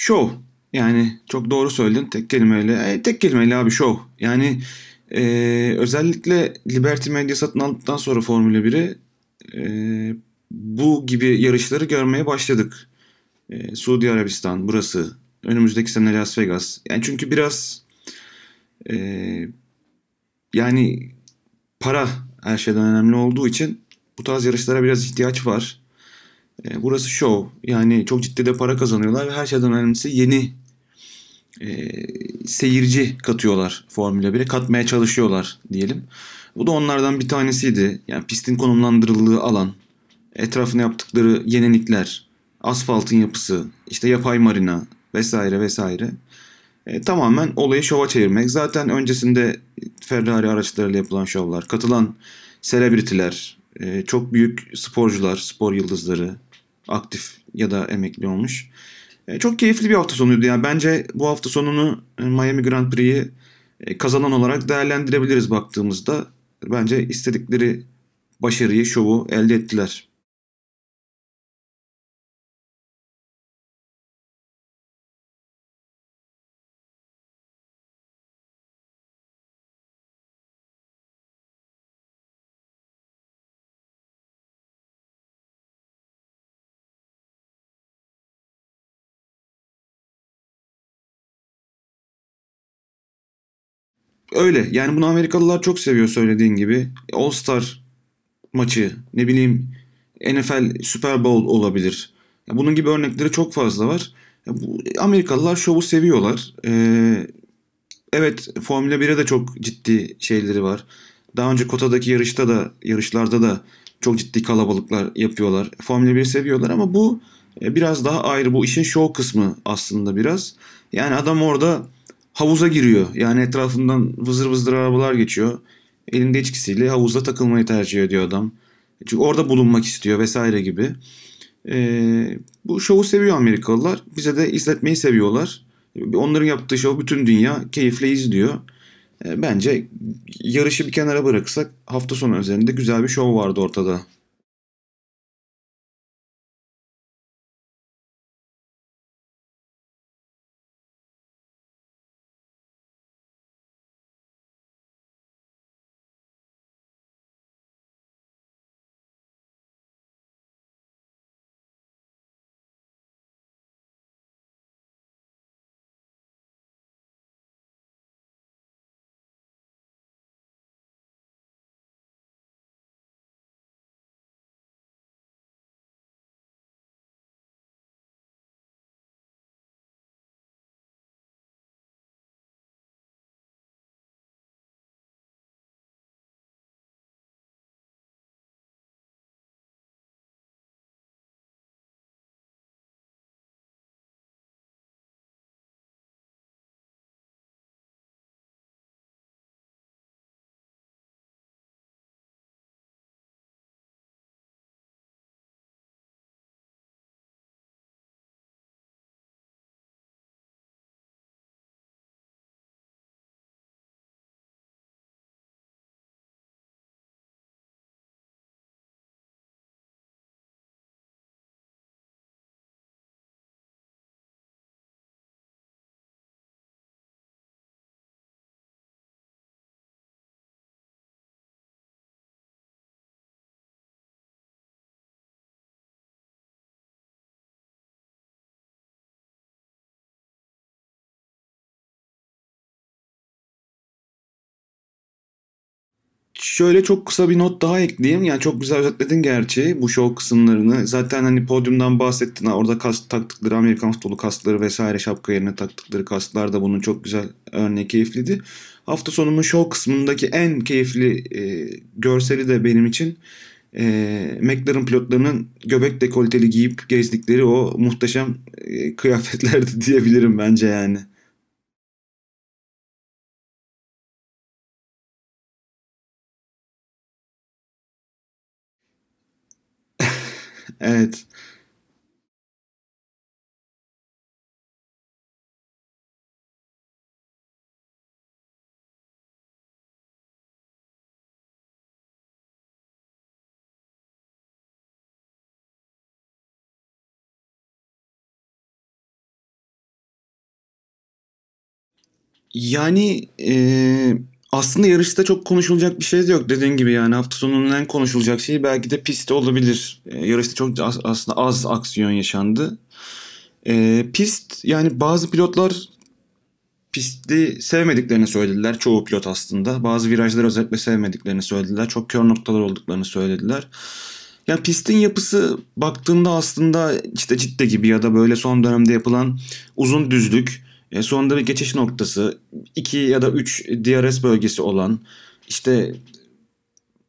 Şov. Yani çok doğru söyledin tek kelimeyle. E, tek kelimeyle abi şov. Yani e, özellikle Liberty Media satın aldıktan sonra Formula 1'i e, bu gibi yarışları görmeye başladık. E, Suudi Arabistan burası. Önümüzdeki sene Las Vegas. Yani çünkü biraz e, yani para her şeyden önemli olduğu için bu tarz yarışlara biraz ihtiyaç var. E, burası show. Yani çok ciddi de para kazanıyorlar ve her şeyden önemlisi yeni e, seyirci katıyorlar Formula 1'e. Katmaya çalışıyorlar diyelim. Bu da onlardan bir tanesiydi. Yani pistin konumlandırıldığı alan, etrafına yaptıkları yenilikler, asfaltın yapısı, işte yapay marina vesaire vesaire. E, tamamen olayı şova çevirmek. Zaten öncesinde Ferrari araçlarıyla yapılan şovlar, katılan selebritiler, e, çok büyük sporcular, spor yıldızları, aktif ya da emekli olmuş. E, çok keyifli bir hafta sonuydu. Yani bence bu hafta sonunu e, Miami Grand Prix'yi e, kazanan olarak değerlendirebiliriz baktığımızda. Bence istedikleri başarıyı, şovu elde ettiler. Öyle. Yani bunu Amerikalılar çok seviyor söylediğin gibi. All Star maçı, ne bileyim NFL Super Bowl olabilir. Bunun gibi örnekleri çok fazla var. Amerikalılar şovu seviyorlar. Ee, evet Formula 1'e de çok ciddi şeyleri var. Daha önce Kota'daki yarışta da yarışlarda da çok ciddi kalabalıklar yapıyorlar. Formula 1'i seviyorlar ama bu e, biraz daha ayrı. Bu işin şov kısmı aslında biraz. Yani adam orada havuza giriyor. Yani etrafından vızır vızır arabalar geçiyor. Elinde içkisiyle havuzda takılmayı tercih ediyor adam. Çünkü orada bulunmak istiyor vesaire gibi. Ee, bu şovu seviyor Amerikalılar. Bize de izletmeyi seviyorlar. Onların yaptığı şov bütün dünya keyifle izliyor. Ee, bence yarışı bir kenara bırakırsak hafta sonu üzerinde güzel bir şov vardı ortada. Şöyle çok kısa bir not daha ekleyeyim. Yani çok güzel özetledin gerçi bu show kısımlarını. Zaten hani podyumdan bahsettin. Orada kas, taktıkları Amerikan futbolu kasları vesaire şapka yerine taktıkları kaslar da bunun çok güzel örneği keyifliydi. Hafta sonunun show kısmındaki en keyifli e, görseli de benim için e, McLaren pilotlarının göbek dekolteli giyip gezdikleri o muhteşem e, kıyafetlerdi diyebilirim bence yani. Evet. Yani, eee aslında yarışta çok konuşulacak bir şey de yok. Dediğin gibi yani hafta sonunun en konuşulacak şeyi belki de pistte olabilir. E, yarışta çok az- aslında az aksiyon yaşandı. E, pist yani bazı pilotlar pisti sevmediklerini söylediler. Çoğu pilot aslında. Bazı virajları özellikle sevmediklerini söylediler. Çok kör noktalar olduklarını söylediler. Yani pistin yapısı baktığında aslında işte Cidde gibi ya da böyle son dönemde yapılan uzun düzlük, e, sonunda bir geçiş noktası, 2 ya da 3 DRS bölgesi olan, işte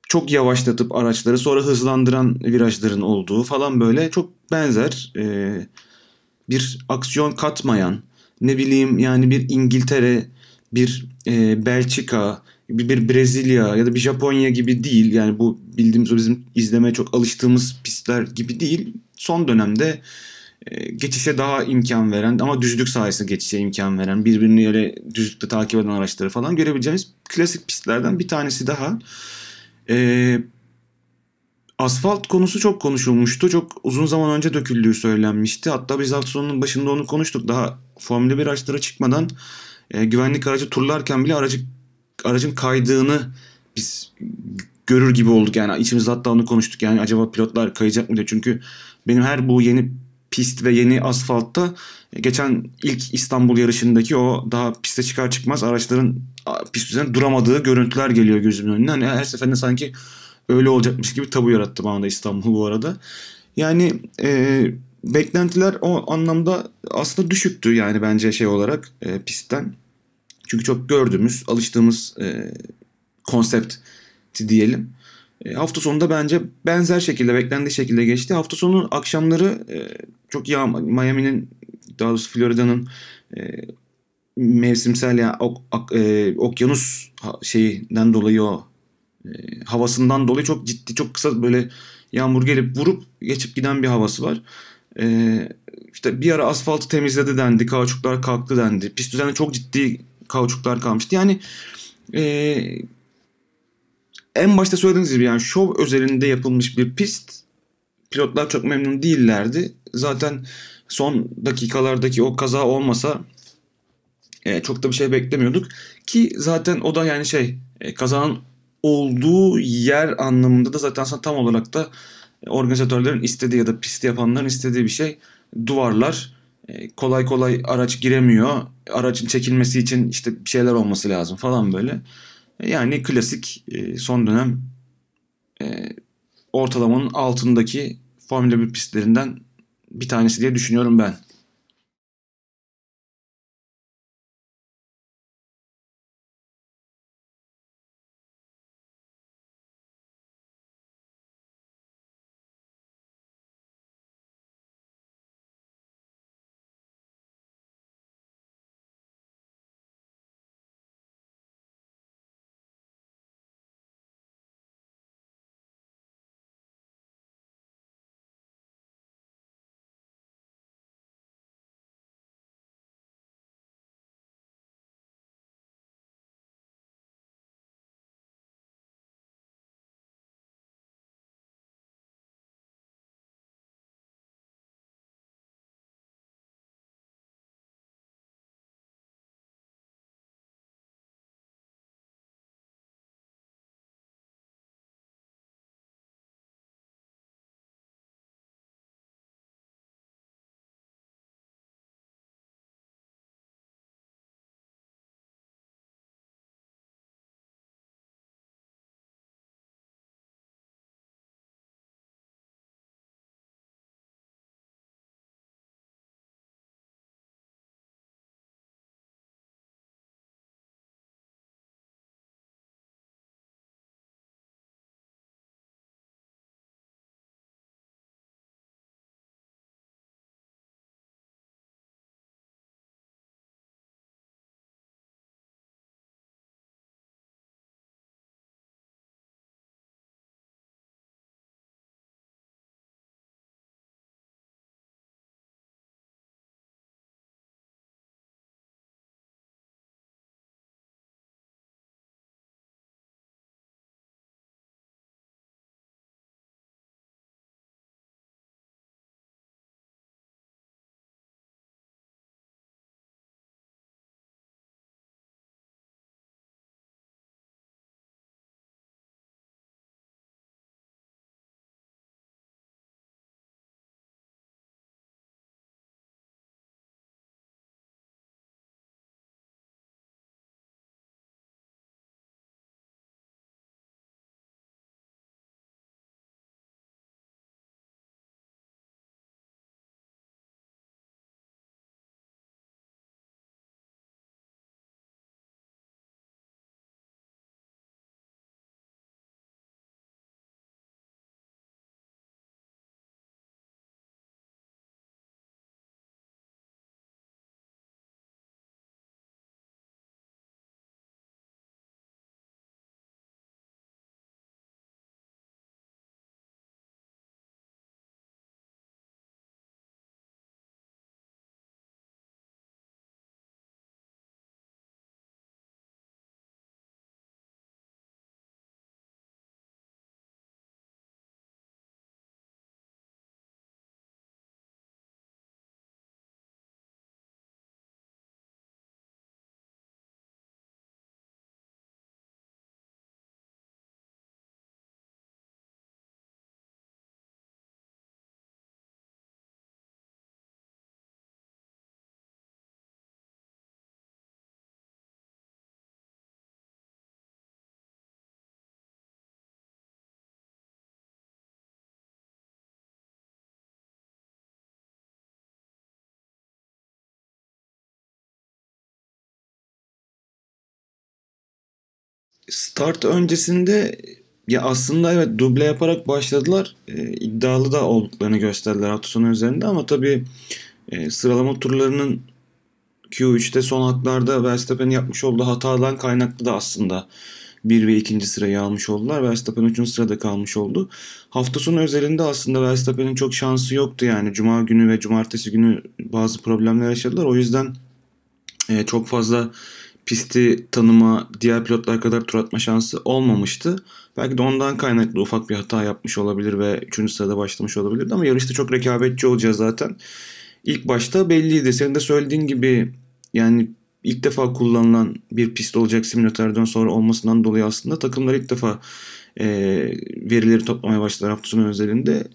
çok yavaşlatıp araçları sonra hızlandıran virajların olduğu falan böyle çok benzer. E, bir aksiyon katmayan ne bileyim yani bir İngiltere, bir e, Belçika, bir, bir Brezilya ya da bir Japonya gibi değil. Yani bu bildiğimiz o bizim izlemeye çok alıştığımız pistler gibi değil. Son dönemde geçişe daha imkan veren ama düzlük sayesinde geçişe imkan veren birbirini öyle düzlükte takip eden araçları falan görebileceğimiz klasik pistlerden bir tanesi daha. E, Asfalt konusu çok konuşulmuştu. Çok uzun zaman önce döküldüğü söylenmişti. Hatta biz hafta sonunun başında onu konuştuk. Daha Formula 1 araçlara çıkmadan e, güvenlik aracı turlarken bile aracı aracın kaydığını biz görür gibi olduk. Yani içimizde hatta onu konuştuk. Yani acaba pilotlar kayacak mı diye. Çünkü benim her bu yeni pist ve yeni asfaltta e, geçen ilk İstanbul yarışındaki o daha piste çıkar çıkmaz araçların pist üzerinde duramadığı görüntüler geliyor gözümün önüne. Hani her seferinde sanki öyle olacakmış gibi tabu yarattı bana da İstanbul bu arada. Yani e, beklentiler o anlamda aslında düşüktü yani bence şey olarak e, pistten. Çünkü çok gördüğümüz, alıştığımız e, konsept diyelim. E, hafta sonunda bence benzer şekilde, beklendiği şekilde geçti. Hafta sonu akşamları e, çok yağ Miami'nin daha doğrusu Florida'nın e, mevsimsel ya ok, ak- e, okyanus şeyinden dolayı o havasından dolayı çok ciddi çok kısa böyle yağmur gelip vurup geçip giden bir havası var. E, işte bir ara asfaltı temizledi dendi, kauçuklar kalktı dendi. Pist üzerinde çok ciddi kauçuklar kalmıştı. Yani e, en başta söylediğiniz gibi yani şov özelinde yapılmış bir pist. Pilotlar çok memnun değillerdi. Zaten son dakikalardaki o kaza olmasa e, çok da bir şey beklemiyorduk. Ki zaten o da yani şey e, kazanın olduğu yer anlamında da zaten tam olarak da organizatörlerin istediği ya da pist yapanların istediği bir şey. Duvarlar e, kolay kolay araç giremiyor. Aracın çekilmesi için işte bir şeyler olması lazım falan böyle. Yani klasik e, son dönem e, ortalamanın altındaki Formula 1 pistlerinden bir tanesi diye düşünüyorum ben. Start öncesinde ya aslında evet duble yaparak başladılar. E, iddialı da olduklarını gösterdiler hafta sonu üzerinde ama tabii e, sıralama turlarının Q3'te son haklarda Verstappen'in yapmış olduğu hatadan kaynaklı da aslında 1 ve 2. sırayı almış oldular. Verstappen 3. sırada kalmış oldu. Hafta sonu özelinde aslında Verstappen'in çok şansı yoktu yani. Cuma günü ve cumartesi günü bazı problemler yaşadılar. O yüzden e, çok fazla pisti tanıma, diğer pilotlar kadar tur atma şansı olmamıştı. Belki de ondan kaynaklı ufak bir hata yapmış olabilir ve 3. sırada başlamış olabilirdi ama yarışta çok rekabetçi olacağız zaten. İlk başta belliydi. Senin de söylediğin gibi yani ilk defa kullanılan bir pist olacak simülatörden sonra olmasından dolayı aslında takımlar ilk defa e, verileri toplamaya başladılar hafta sonu özelinde.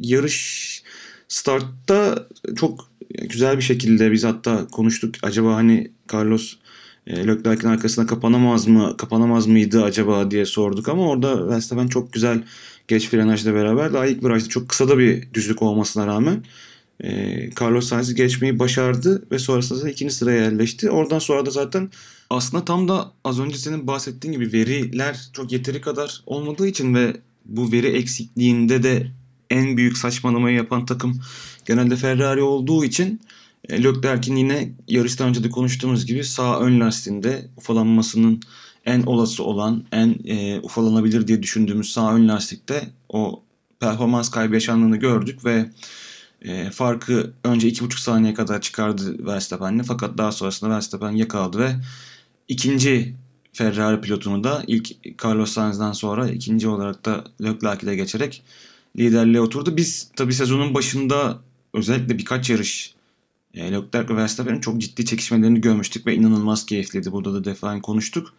Yarış startta çok güzel bir şekilde biz hatta konuştuk. Acaba hani Carlos e, Leclerc'in arkasına kapanamaz mı kapanamaz mıydı acaba diye sorduk ama orada Verstappen çok güzel geç frenajla beraber daha ilk virajda çok kısa da bir düzlük olmasına rağmen e, Carlos Sainz'i geçmeyi başardı ve sonrasında da ikinci sıraya yerleşti. Oradan sonra da zaten aslında tam da az önce senin bahsettiğin gibi veriler çok yeteri kadar olmadığı için ve bu veri eksikliğinde de en büyük saçmalamayı yapan takım genelde Ferrari olduğu için Leclerc'in yine yarıştan önce de konuştuğumuz gibi sağ ön lastiğinde ufalanmasının en olası olan, en e, ufalanabilir diye düşündüğümüz sağ ön lastikte o performans kaybı yaşandığını gördük ve e, farkı önce 2,5 saniye kadar çıkardı Verstappen'le fakat daha sonrasında Verstappen yakaladı ve ikinci Ferrari pilotunu da ilk Carlos Sainz'dan sonra ikinci olarak da Leclerc ile geçerek liderliğe oturdu. Biz tabi sezonun başında özellikle birkaç yarış e, Leclerc ve Verstappen'in çok ciddi çekişmelerini görmüştük ve inanılmaz keyifliydi. Burada da defaen konuştuk.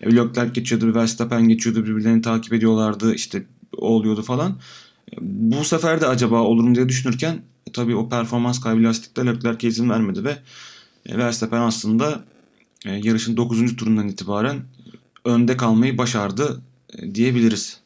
E, Leclerc geçiyordu, Verstappen geçiyordu, birbirlerini takip ediyorlardı, işte o oluyordu falan. E, bu sefer de acaba olur mu diye düşünürken e, tabii o performans kaybı lastikte Leclerc'e izin vermedi ve e, Verstappen aslında e, yarışın 9. turundan itibaren önde kalmayı başardı e, diyebiliriz.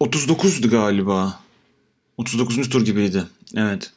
39'du galiba. 39. tur gibiydi. Evet.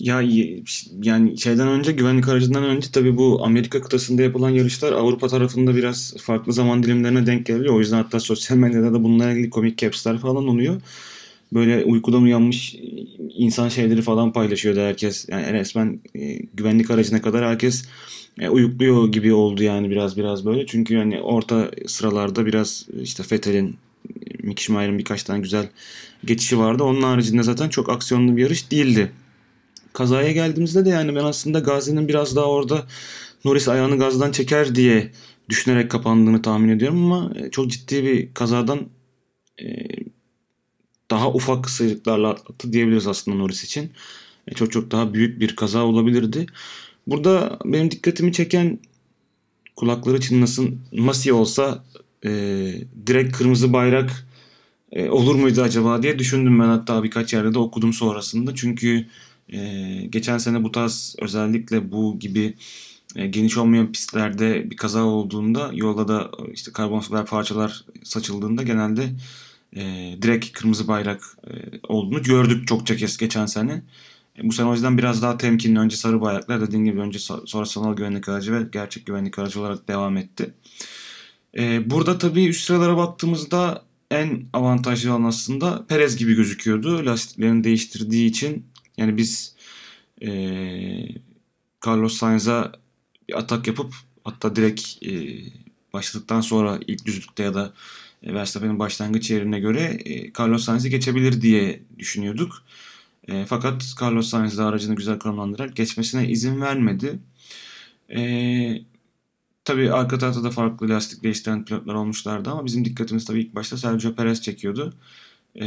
Ya yani şeyden önce güvenlik aracından önce tabii bu Amerika kıtasında yapılan yarışlar Avrupa tarafında biraz farklı zaman dilimlerine denk geliyor. O yüzden hatta sosyal medyada da bununla ilgili komik caps'ler falan oluyor. Böyle uykudan uyanmış insan şeyleri falan paylaşıyordu herkes. Yani resmen e, güvenlik aracına kadar herkes e, uyukluyor gibi oldu yani biraz biraz böyle. Çünkü yani orta sıralarda biraz işte Vettel'in, Mick Schumacher'in birkaç tane güzel geçişi vardı. Onun haricinde zaten çok aksiyonlu bir yarış değildi. Kazaya geldiğimizde de yani ben aslında Gazi'nin biraz daha orada Norris ayağını gazdan çeker diye düşünerek kapandığını tahmin ediyorum ama e, çok ciddi bir kazadan e, daha ufak sıyrıklarla atlattı diyebiliriz aslında Norris için. E, çok çok daha büyük bir kaza olabilirdi. Burada benim dikkatimi çeken kulakları çınlasın Masi olsa e, direkt kırmızı bayrak e, olur muydu acaba diye düşündüm ben hatta birkaç yerde de okudum sonrasında. Çünkü geçen sene bu tarz özellikle bu gibi e, geniş olmayan pistlerde bir kaza olduğunda yolda da işte karbon fiber parçalar saçıldığında genelde e, direkt kırmızı bayrak e, olduğunu gördük çokça kez geçen sene. E, bu sene o yüzden biraz daha temkinli. Önce sarı bayraklar dediğim gibi önce sonra sanal güvenlik aracı ve gerçek güvenlik aracı olarak devam etti. E, burada tabii üst sıralara baktığımızda en avantajlı olan aslında Perez gibi gözüküyordu. Lastiklerini değiştirdiği için yani biz e, Carlos Sainz'a bir atak yapıp hatta direkt e, başladıktan sonra ilk düzlükte ya da e, Verstappen'in başlangıç yerine göre e, Carlos Sainz'i geçebilir diye düşünüyorduk. E, fakat Carlos Sainz de aracını güzel konumlandırarak geçmesine izin vermedi. E, tabii arka tarafta da farklı lastik değiştiren pilotlar olmuşlardı ama bizim dikkatimiz tabii ilk başta Sergio Perez çekiyordu. E,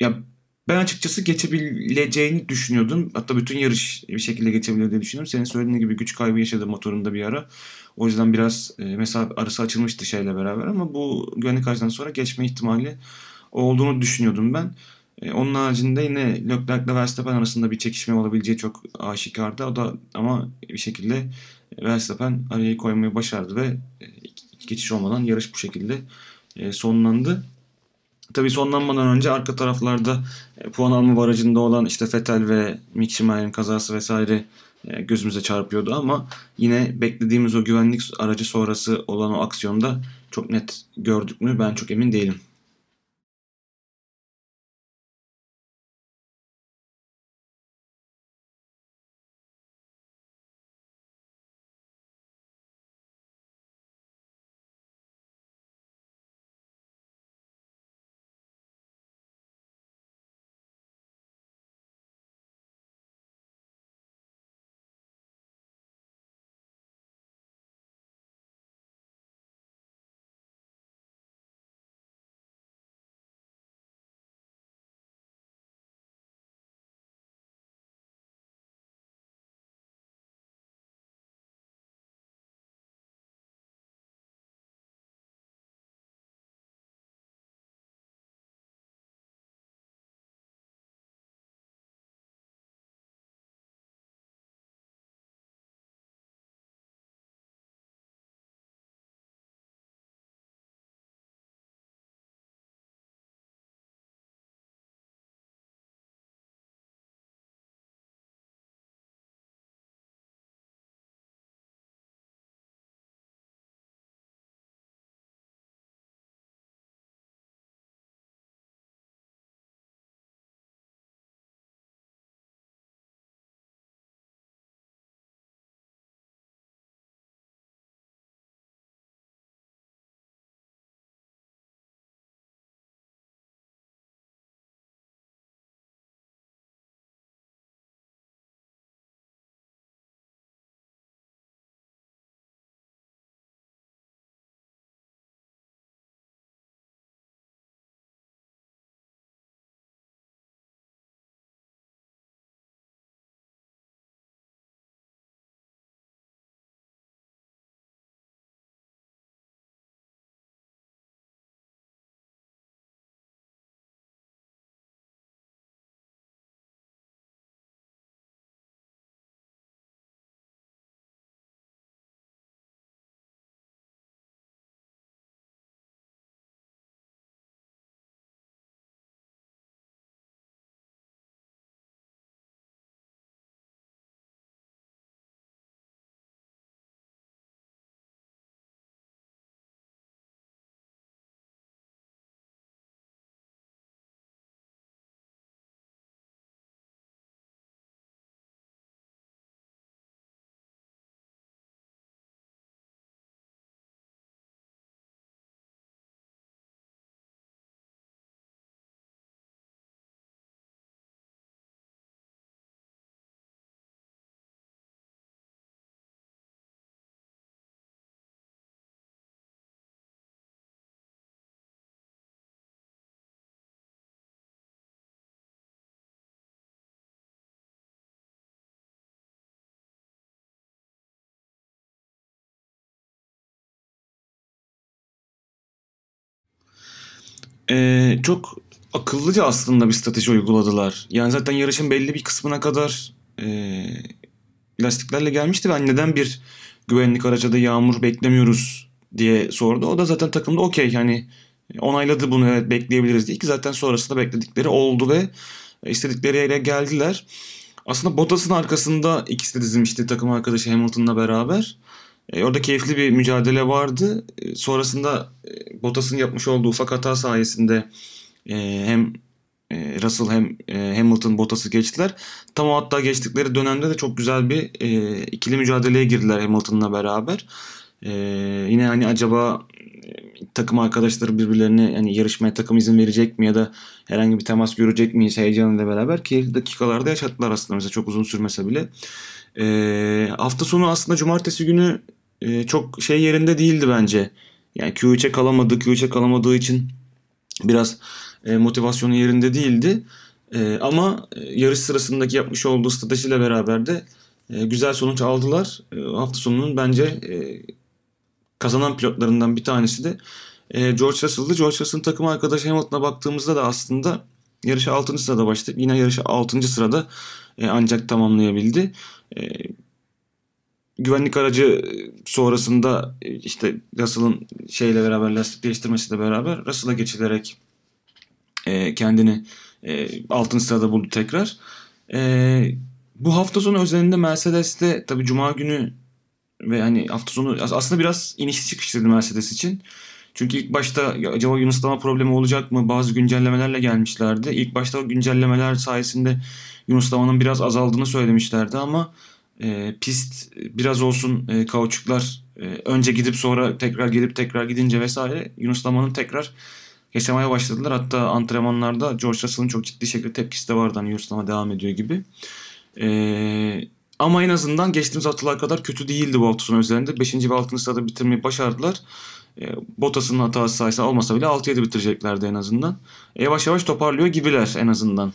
ya ben açıkçası geçebileceğini düşünüyordum. Hatta bütün yarış bir şekilde geçebilir diye düşünüyorum. Senin söylediğin gibi güç kaybı yaşadı motorunda bir ara. O yüzden biraz e, mesafe arası açılmıştı şeyle beraber ama bu güvenlik aracından sonra geçme ihtimali olduğunu düşünüyordum ben. E, onun haricinde yine Leclerc ile Verstappen arasında bir çekişme olabileceği çok aşikardı. O da ama bir şekilde Verstappen arayı koymayı başardı ve e, geçiş olmadan yarış bu şekilde e, sonlandı. Tabii sonlanmadan önce arka taraflarda e, puan alma barajında olan işte Vettel ve Mick Schumacher'in kazası vesaire e, gözümüze çarpıyordu ama yine beklediğimiz o güvenlik aracı sonrası olan o aksiyonda çok net gördük mü ben çok emin değilim. Ee, çok akıllıca aslında bir strateji uyguladılar. Yani zaten yarışın belli bir kısmına kadar e, lastiklerle gelmişti ve hani neden bir güvenlik araca da yağmur beklemiyoruz diye sordu. O da zaten takımda okey yani onayladı bunu evet bekleyebiliriz diye ki zaten sonrasında bekledikleri oldu ve istedikleri yere geldiler. Aslında Bottas'ın arkasında ikisi de dizilmişti takım arkadaşı Hamilton'la beraber. E, orada keyifli bir mücadele vardı. E, sonrasında e, Bottas'ın yapmış olduğu ufak hata sayesinde e, hem e, Russell hem e, Hamilton Bottas'ı geçtiler. Tam o hatta geçtikleri dönemde de çok güzel bir e, ikili mücadeleye girdiler Hamilton'la beraber. E, yine hani acaba e, takım arkadaşları birbirlerine yani yarışmaya takım izin verecek mi ya da herhangi bir temas görecek miyiz heyecanıyla beraber ki dakikalarda yaşattılar aslında mesela çok uzun sürmese bile. E, hafta sonu aslında cumartesi günü e, çok şey yerinde değildi bence. Yani Q3'e kalamadı. Q3'e kalamadığı için biraz e, motivasyonu yerinde değildi. E, ama e, yarış sırasındaki yapmış olduğu stratejiyle beraber de e, güzel sonuç aldılar. E, hafta sonunun bence e, kazanan pilotlarından bir tanesi de e, George Russell'dı. George Russell'ın takım arkadaşı Hamilton'a baktığımızda da aslında yarışa 6. sırada başladı. Yine yarışa 6. sırada e, ancak tamamlayabildi. E, güvenlik aracı sonrasında e, işte Russell'ın şeyle beraber lastik değiştirmesiyle beraber Russell'a geçilerek e, kendini e, altın sırada buldu tekrar. E, bu hafta sonu özelinde Mercedes'te tabi Cuma günü ve hani hafta sonu aslında biraz inişli çıkışlıydı Mercedes için. Çünkü ilk başta acaba Yunuslama problemi olacak mı? Bazı güncellemelerle gelmişlerdi. İlk başta o güncellemeler sayesinde Yunuslamanın biraz azaldığını söylemişlerdi ama e, pist biraz olsun e, kauçuklar e, önce gidip sonra tekrar gelip tekrar gidince vesaire Yunuslamanın tekrar yaşamaya başladılar. Hatta antrenmanlarda George Russell'ın çok ciddi şekilde tepkisi de vardı. Hani Yunuslama devam ediyor gibi. E, ama en azından geçtiğimiz haftalar kadar kötü değildi bu hafta sonu üzerinde. 5. ve 6. sırada bitirmeyi başardılar. E, Bottas'ın hatası sayesinde olmasa bile 6-7 bitireceklerdi en azından. E, yavaş yavaş toparlıyor gibiler en azından.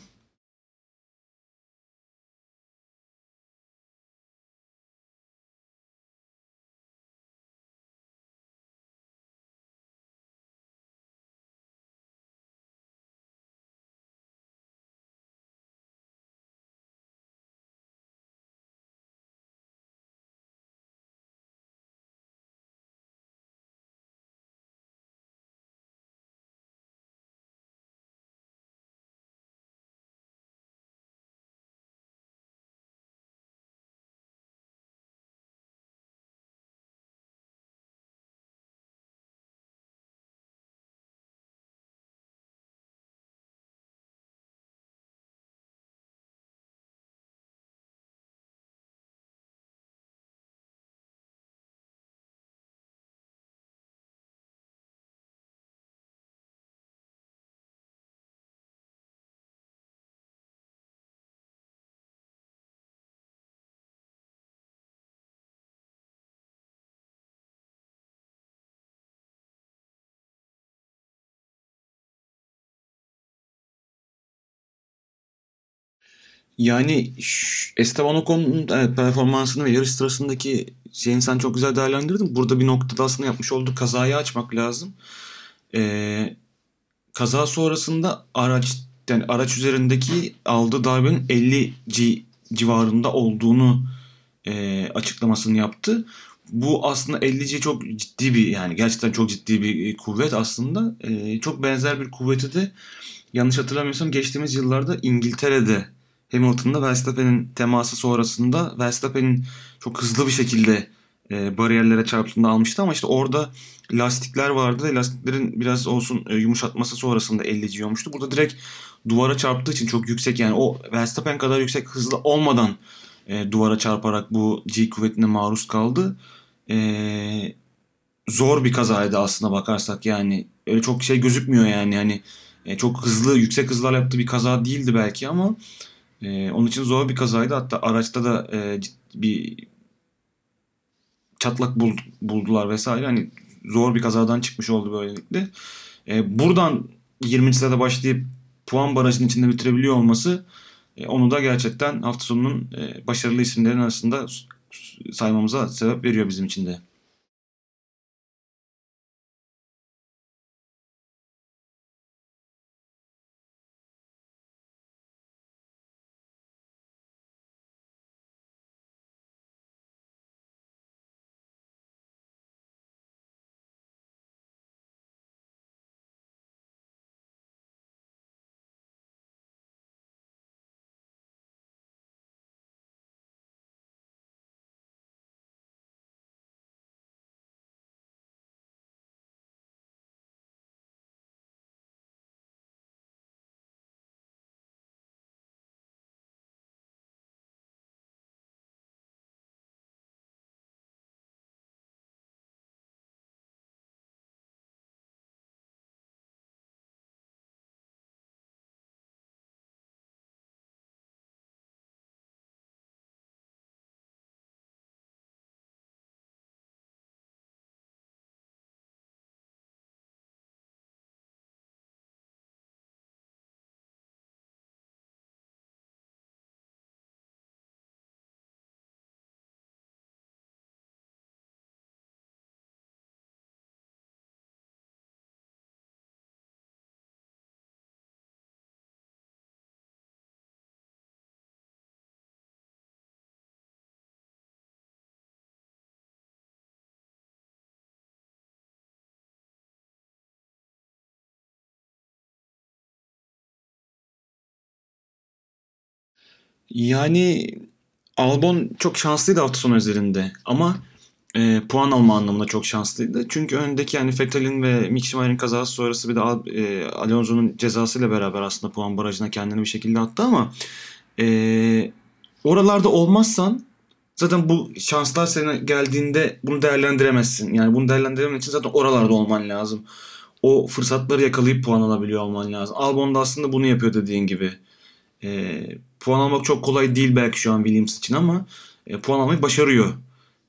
Yani Esteban Ocon'un performansını ve yarış sırasındaki şeyini sen çok güzel değerlendirdin. Burada bir noktada aslında yapmış olduğu kazayı açmak lazım. Ee, kaza sonrasında araç yani araç üzerindeki aldığı darbenin 50 G civarında olduğunu e, açıklamasını yaptı. Bu aslında 50 G çok ciddi bir yani gerçekten çok ciddi bir kuvvet aslında. E, çok benzer bir kuvveti de yanlış hatırlamıyorsam geçtiğimiz yıllarda İngiltere'de Hamilton'la Verstappen'in teması sonrasında Verstappen'in çok hızlı bir şekilde e, bariyerlere çarptığında almıştı ama işte orada lastikler vardı. Lastiklerin biraz olsun e, yumuşatması sonrasında 50 olmuştu. Burada direkt duvara çarptığı için çok yüksek yani o Verstappen kadar yüksek hızlı olmadan e, duvara çarparak bu G kuvvetine maruz kaldı. E, zor bir kazaydı aslına bakarsak yani. Öyle çok şey gözükmüyor yani hani e, çok hızlı yüksek hızlarla yaptığı bir kaza değildi belki ama e, onun için zor bir kazaydı. Hatta araçta da e, bir çatlak bul, buldular vesaire. Hani zor bir kazadan çıkmış oldu böylelikle. E, buradan 20. sırada başlayıp puan barajının içinde bitirebiliyor olması e, onu da gerçekten hafta sonunun e, başarılı isimlerin arasında saymamıza sebep veriyor bizim için de. Yani Albon çok şanslıydı hafta sonu üzerinde ama e, puan alma anlamında çok şanslıydı. Çünkü öndeki yani Vettel'in ve Mick Schumacher'in kazası sonrası bir de Al- e, Alonso'nun cezasıyla beraber aslında puan barajına kendini bir şekilde attı ama e, oralarda olmazsan zaten bu şanslar sana geldiğinde bunu değerlendiremezsin. Yani bunu değerlendiremen için zaten oralarda olman lazım. O fırsatları yakalayıp puan alabiliyor olman lazım. Albon da aslında bunu yapıyor dediğin gibi. E, puan almak çok kolay değil belki şu an Williams için ama e, puan almayı başarıyor.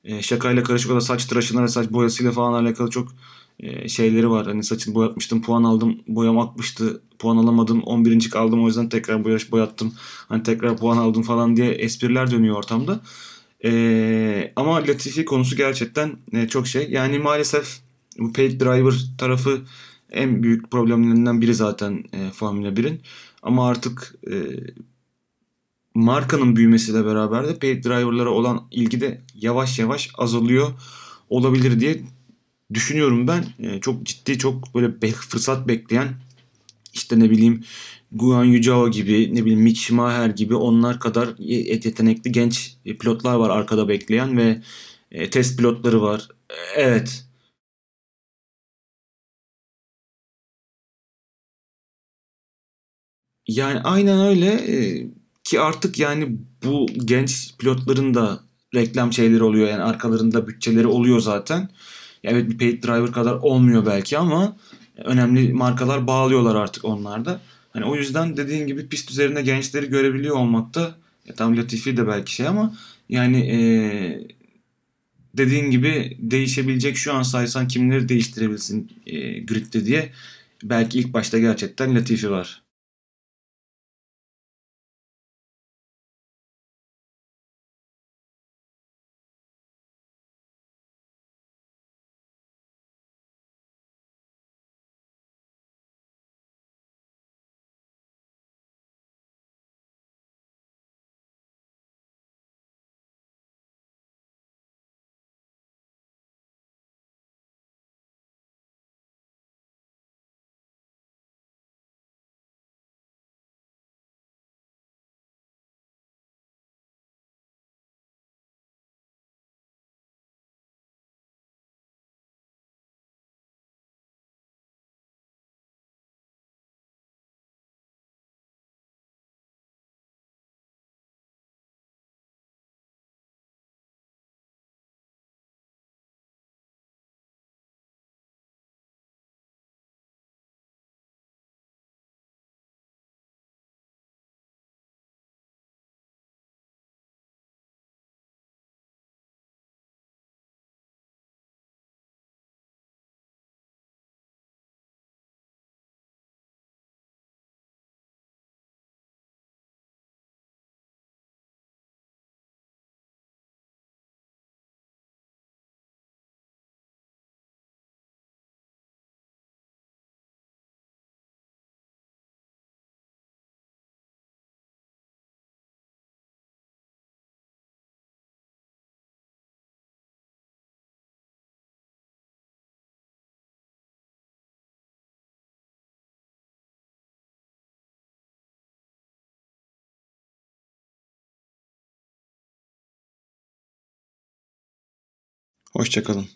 E, şakayla karışık o da saç tıraşına ve saç boyasıyla falan alakalı çok e, şeyleri var. Hani saçını boyatmıştım, puan aldım, boyam akmıştı, puan alamadım, 11. kaldım o yüzden tekrar boyaş boyattım. Hani tekrar puan aldım falan diye espriler dönüyor ortamda. E, ama Latifi konusu gerçekten e, çok şey. Yani maalesef bu paid driver tarafı en büyük problemlerinden biri zaten e, Formula 1'in. Ama artık e, markanın büyümesiyle beraber de paid driver'lara olan ilgi de yavaş yavaş azalıyor olabilir diye düşünüyorum ben. E, çok ciddi çok böyle fırsat bekleyen işte ne bileyim Guan Yu Zhao gibi ne bileyim Mick Schumacher gibi onlar kadar ye- yetenekli genç pilotlar var arkada bekleyen ve e, test pilotları var. E, Evet. Yani aynen öyle Ee, ki artık yani bu genç pilotların da reklam şeyleri oluyor yani arkalarında bütçeleri oluyor zaten. Evet bir paid driver kadar olmuyor belki ama önemli markalar bağlıyorlar artık onlar da. Hani o yüzden dediğin gibi pist üzerinde gençleri görebiliyor olmak da ya tam Latifi de belki şey ama yani ee, dediğin gibi değişebilecek şu an saysan kimleri değiştirebilirsin ee, gridde diye belki ilk başta gerçekten Latifi var. Hoşça kalın.